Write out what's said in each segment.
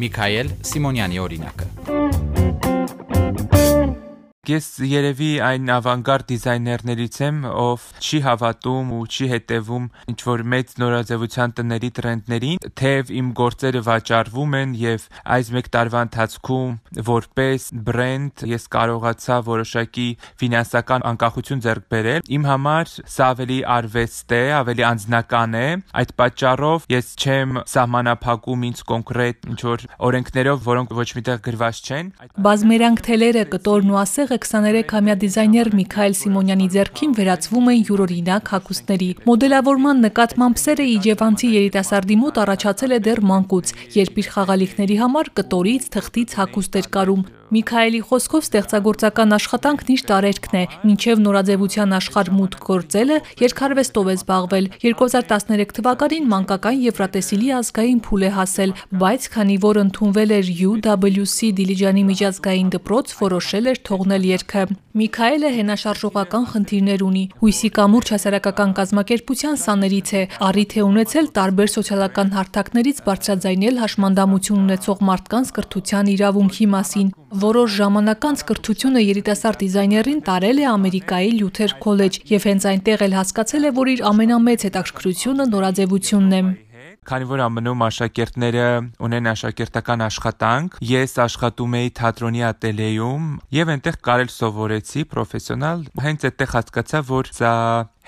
Միքայել Սիմոնյանի օրինակը Ես երևի այն ավանգարդ դիզայներներից եմ, ով չի հավատում ու չի հետևում ինչ որ մեծ նորաձևության տների տրենդներին, թեև իմ գործերը վաճառվում են եւ այս 1 տարվա ընթացքում որպես բրենդ ես կարողացա որոշակի ֆինանսական անկախություն ձեռք բերել։ Իմ համար սա ավելի արվեստ է, ավելի անձնական է։ Այդ պատճառով ես չեմ սահմանափակում ինձ կոնկրետ ինչ որ օրենքներով, որոնք ոչ միտեղ գրված չեն։ Բազմերանք թելերը, կտորն ու ասեղ տեղը 23-ամյա դիզայներ Միքայել Սիմոնյանի ձեռքին վերածվում են յուրօրինակ հագուստների։ Մոդելավորման նկատմամբ սերը իջևանցի երիտասարդի մոտ առաջացել է դեռ մանկուց, երբ իր խաղալիքների համար կտորից, թղթից հագուստ էր կարում։ Միքայելի խոսքով ստեղծագործական աշխատանքն իր տարերքն է, մինչև նորաձևության աշխարհ մուտք գործելը երկարվեստով է զբաղվել։ 2013 թվականին մանկական Եվրատեսիլի ազգային փուլ է հասել, բայց քանի որ ընդունվել էր UWC Դիլիջանի միջազգային դպրոց, որոշել էր թողնել երգը։ Միքայելը հենաշարժողական խնդիրներ ունի։ Հույսի կամուրջ հասարակական կազմակերպության սաներից է, առիթ է ունեցել տարբեր սոցիալական հարթակներից բարձրաձայնել հաշմանդամություն ունեցող մարդկանց կրթության իրավունքի մասին։ Որոշ ժամանակ անց կրթությունը երիտասարդ դիզայներին տարել է Ամերիկայի Լյութեր քոլեջ եւ հենց այնտեղ էլ հասկացել է, որ իր ամենամեծ հետաքրքրությունը նորաձևությունն է քանի որ ԱՄՆ-ում աշակերտները ունեն աշակերտական աշխատանք, ես աշխատում էի թատրոնի ատելյեում եւ այնտեղ կարել սովորեցի պրոֆեսիոնալ։ Հենց այդտեղ հասկացա, որ սա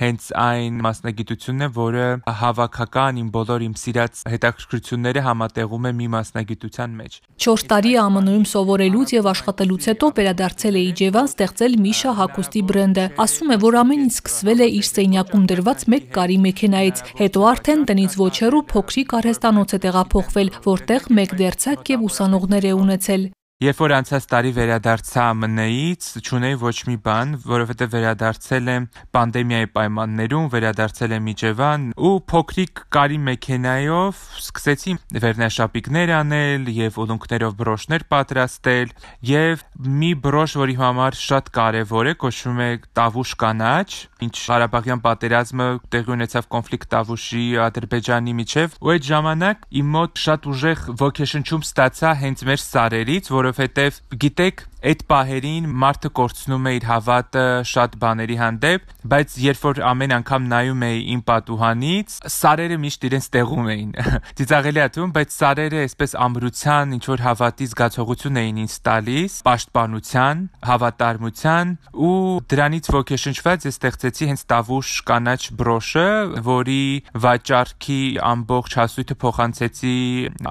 հենց այն մասնագիտությունն է, որը հավաքական իմ բոլոր իմ սիրած հետաքրքրությունները համատեղում է մի մասնագիտության մեջ։ 4 տարի ԱՄՆ-ում սովորելուց եւ աշխատելուց հետո վերադարձել է Իջևան ստեղծել Միշա հագուստի բրենդը։ Ասում է, որ ամեն ինչ սկսվել է իր սենյակում դրված մեկ կարի մեքենայից, հետո արդեն տնից ոչ հեռու փոքրիկ արհեստանոց է տեղափոխվել, որտեղ մեկ դերցակ եւ ուսանողներ է ունեցել։ Երբ որ անցած տարի վերադարձա ԱՄՆ-ից, չունեի ոչ մի բան, որովհետև վերադարձել եմ պանդեմիայի պայմաններում, վերադարձել եմ Իջևան ու փոքրիկ կարի մեքենայով սկսեցի վերնաշապիկներ անել եւ ուլունքներով բրոշներ պատրաստել եւ մի բրոշ, որի համար շատ կարեւոր է, կոչվում է տավուշ կանաչ, ինչ Ղարաբաղյան պատերազմը տեղի ունեցավ կոնֆլիկտ Տավուշի Ադրբեջանի միջև, ու այդ ժամանակ իմ մոտ շատ ուժեղ ոգեշնչում ստացա հենց մեր սարերից, որ որովհետև գիտեք, այդ պահերին մարդը կորցնում է իր հավատը շատ բաների հանդեպ, բայց երբ որ ամեն անգամ նայում էի իմ պատուհանից, սարերը միշտ իրենց տեղում էին։ Ծիծաղելի է թվում, բայց սարերը այսպես ամրության, ինչ որ հավատի զգացողություն էին ինձ տալիս, պաշտպանության, հավատարմության ու դրանից ոգեշնչված ես ստեղծեցի հենց տավուշ կանաչ բրոշը, որի վաճառքի ամբողջ հասույթը փոխանցեցի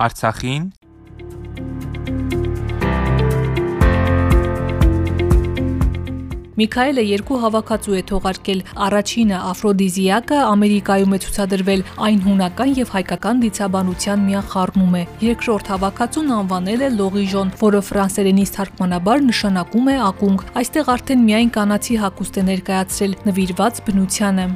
Արցախին Միքայելը երկու հավաքածու է թողարկել։ Առաջինը Աֆրոդիզիակը Ամերիկայում է ցուցադրվել, այն հունական եւ հայկական դիցաբանության միախառնում է։ Երկրորդ հավաքածուն անվանել է Լողիժոն, որը ֆրանսերենից թարգմանաբար նշանակում է ակունք։ Այստեղ արդեն միայն կանացի հագուստ է ներկայացրել, նվիրված բնությանը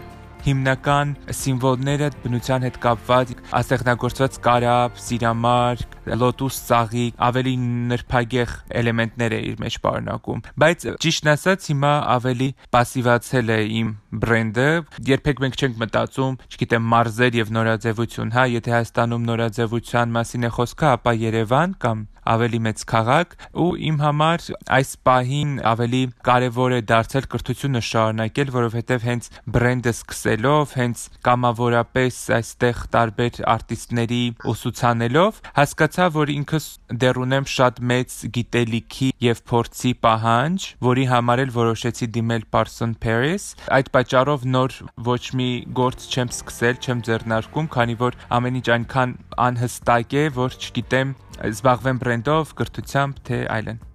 հիմնական սիմվոլները բնության հետ կապված աստեղնագործված կարապ, սիրամարգ, լոտուս ծաղիկ, ավելի նրբագեղ էլեմենտներ է իր մեջ պարունակում։ Բայց ճիշտն ասած հիմա ավելի пассивացել է իմ բրենդը։ Երբեք մենք չենք մտածում, չգիտեմ, մարզեր եւ նորաձևություն, հա, եթե Հայաստանում նորաձևության մասին է խոսքը, ապա Երևան կամ ավելի մեծ քաղաք ու իմ համար այս պահին ավելի կարևոր է դարձել կրթությունը շարունակել, որովհետև հենց բրենդը սկսել սկսելով, հենց կամավորապես այստեղ տարբեր արտիստների ուսուցանելով, հասկացա, որ ինքս դեռ ունեմ շատ մեծ գիտելիքի եւ փորձի պահանջ, որի համար էլ որոշեցի դիմել Parson Paris։ Այդ պատճառով նոր ոչ մի գործ չեմ սկսել, չեմ ձեռնարկում, քանի որ ամեն ինչ այնքան անհստակ է, որ չգիտեմ զբաղվեմ բրենդով, կրթությամբ, թե այլն։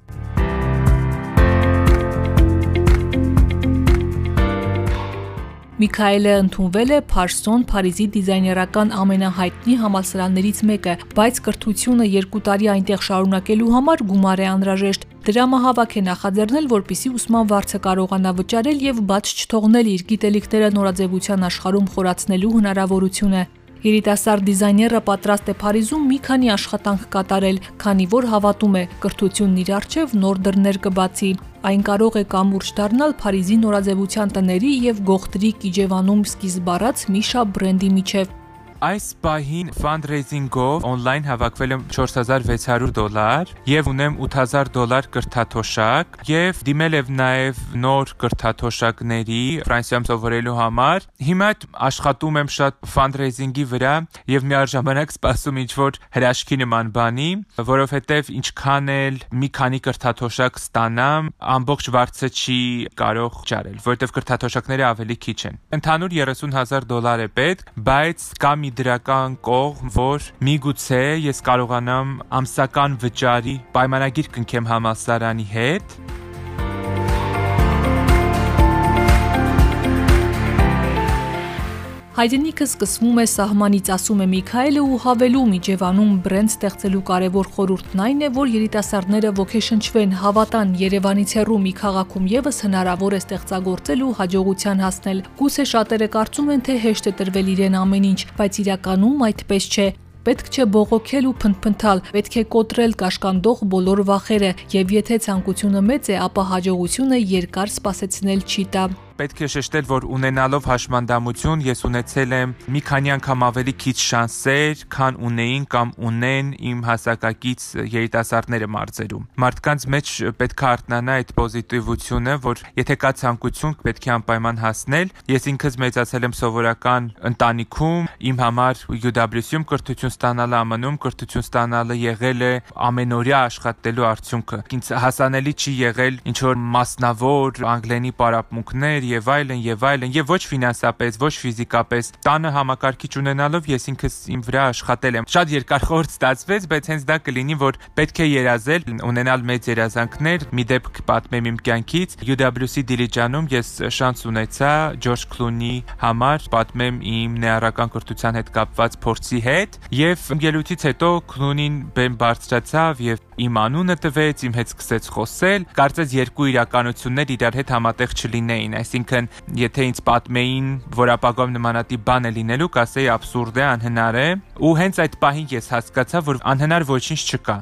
Միքայելը ընդունվել է Փարսոն Փարիզի դիզայներական ամենահայտնի համալսարաններից մեկը, բայց կրթությունը երկու տարի այնտեղ շարունակելու համար գումար է անհրաժեշտ։ Դրամահավաք է նախաձեռնել, որպիսի ուսման վարձը կարողանա վճարել եւ բաց չթողնել իր գիտելիքները նորաձևության աշխարհում խորացնելու հնարավորությունը։ Երիտասարդ դիզայները պատրաստ է Փարիզում մի քանի աշխատանք կատարել, քանի որ հավատում է, կրթությունն իր առջև նոր դռներ կբացի։ Այն կարող է կամուրջ դառնալ Փարիզի նորաձևության տների եւ Գողտրի Կիջևանում սկիզբ առած Միշա բրենդի միջև։ Այս պահին fundraising-ով on-line հավաքվել եմ 4600 դոլար եւ ունեմ 8000 դոլար կրթաթոշակ եւ դիմել եմ նաեւ նոր կրթաթոշակների Ֆրանսիայում սովորելու համար։ Հիմա աշխատում եմ շատ fundraising-ի վրա եւ միաժամանակ սպասում ինչ որ հրաշքի նման բանի, որովհետեւ ինչքան էլ մի քանի կրթաթոշակ ստանամ, ամբողջ վարձը չի կարող ճարել, որովհետեւ կրթաթոշակները ավելի քիչ են։ Ընդհանուր 30000 դոլար է պետք, բայց կա մի դրական կողմ, որ միգուցե ես կարողանամ ամսական վճարի պայմանագիր կնքեմ համալսարանի հետ Հայրենիքը սկսվում է սահմանից, ասում է Միքայելը ու հավելում Իջևանում բրենդ ստեղծելու կարևոր խորհուրդն այն է, որ երիտասարդները ոգեշնչվեն, հավատան Երևանից հեռու մի քաղաքում եւս հնարավոր է ստեղծագործել ու հաջողության հասնել։ Գուցե շատերը կարծում են, թե հեշտ է տրվել իրեն ամեն ինչ, բայց իրականում այդպես չէ։ Պետք չէ բողոքել ու փնփնթալ, պետք է կոտրել կաշկանդող բոլոր վախերը, եւ եթե ցանկությունը մեծ է, ապա հաջողությունը երկար սպասեցնել չի տա պետք է շեշտել, որ ունենալով հաշմանդամություն ես ունեցել եմ մի քանի անգամ ավելի քիչ շանսեր, քան ունեին կամ ունեն իմ հասակակից երիտասարդները մարզերում։ Մարդկանց մեջ պետք է արտնանա այդ պոզիտիվությունը, որ եթե կա ցանկություն, պետք է անպայման հասնել։ Ես ինքս մեծացել եմ սովորական ընտանիքում, իմ համար UW-ում կրթություն ստանալը ԱՄՆ-ում կրթություն ստանալը եղել է ամենօրյա աշխատելու արդյունքը։ Ինձ հասանելի չի եղել ինչ որ մասնավոր անգլենի պարապմունքներ եւ այլն եւ այլն եւ ոչ ֆինանսապես, ոչ ֆիզիկապես։ Տանը համակարգիչ ունենալով ես ինքս իմ վրա աշխատել եմ։ Շատ երկար խորտ ստացվեց, բայց հենց դա կլինի, որ պետք է երազել, ունենալ մեծ երազանքներ։ Մի դեպք պատմեմ իմ կյանքից։ UWC Դիլիջանում ես շանս ունեցա Ջորջ Քլունի համար պատմեմ իմ նեարական կրթության հետ կապված փորձի հետ եւ ելույթից հետո Քլունին բեմ բարձրացավ եւ իմ անունը տվեց, իմ հետ սկսեց խոսել։ Կարծես երկու իրականություններ իրար հետ համատեղ չլինեին, այսինքն եթե ինձ պատմեին, որ ապագայում նմանատիպ բան է լինելու, կասեի абսուրդ է, անհնար է, ու հենց այդ պահին ես հասկացա, որ անհնար ոչինչ չկա։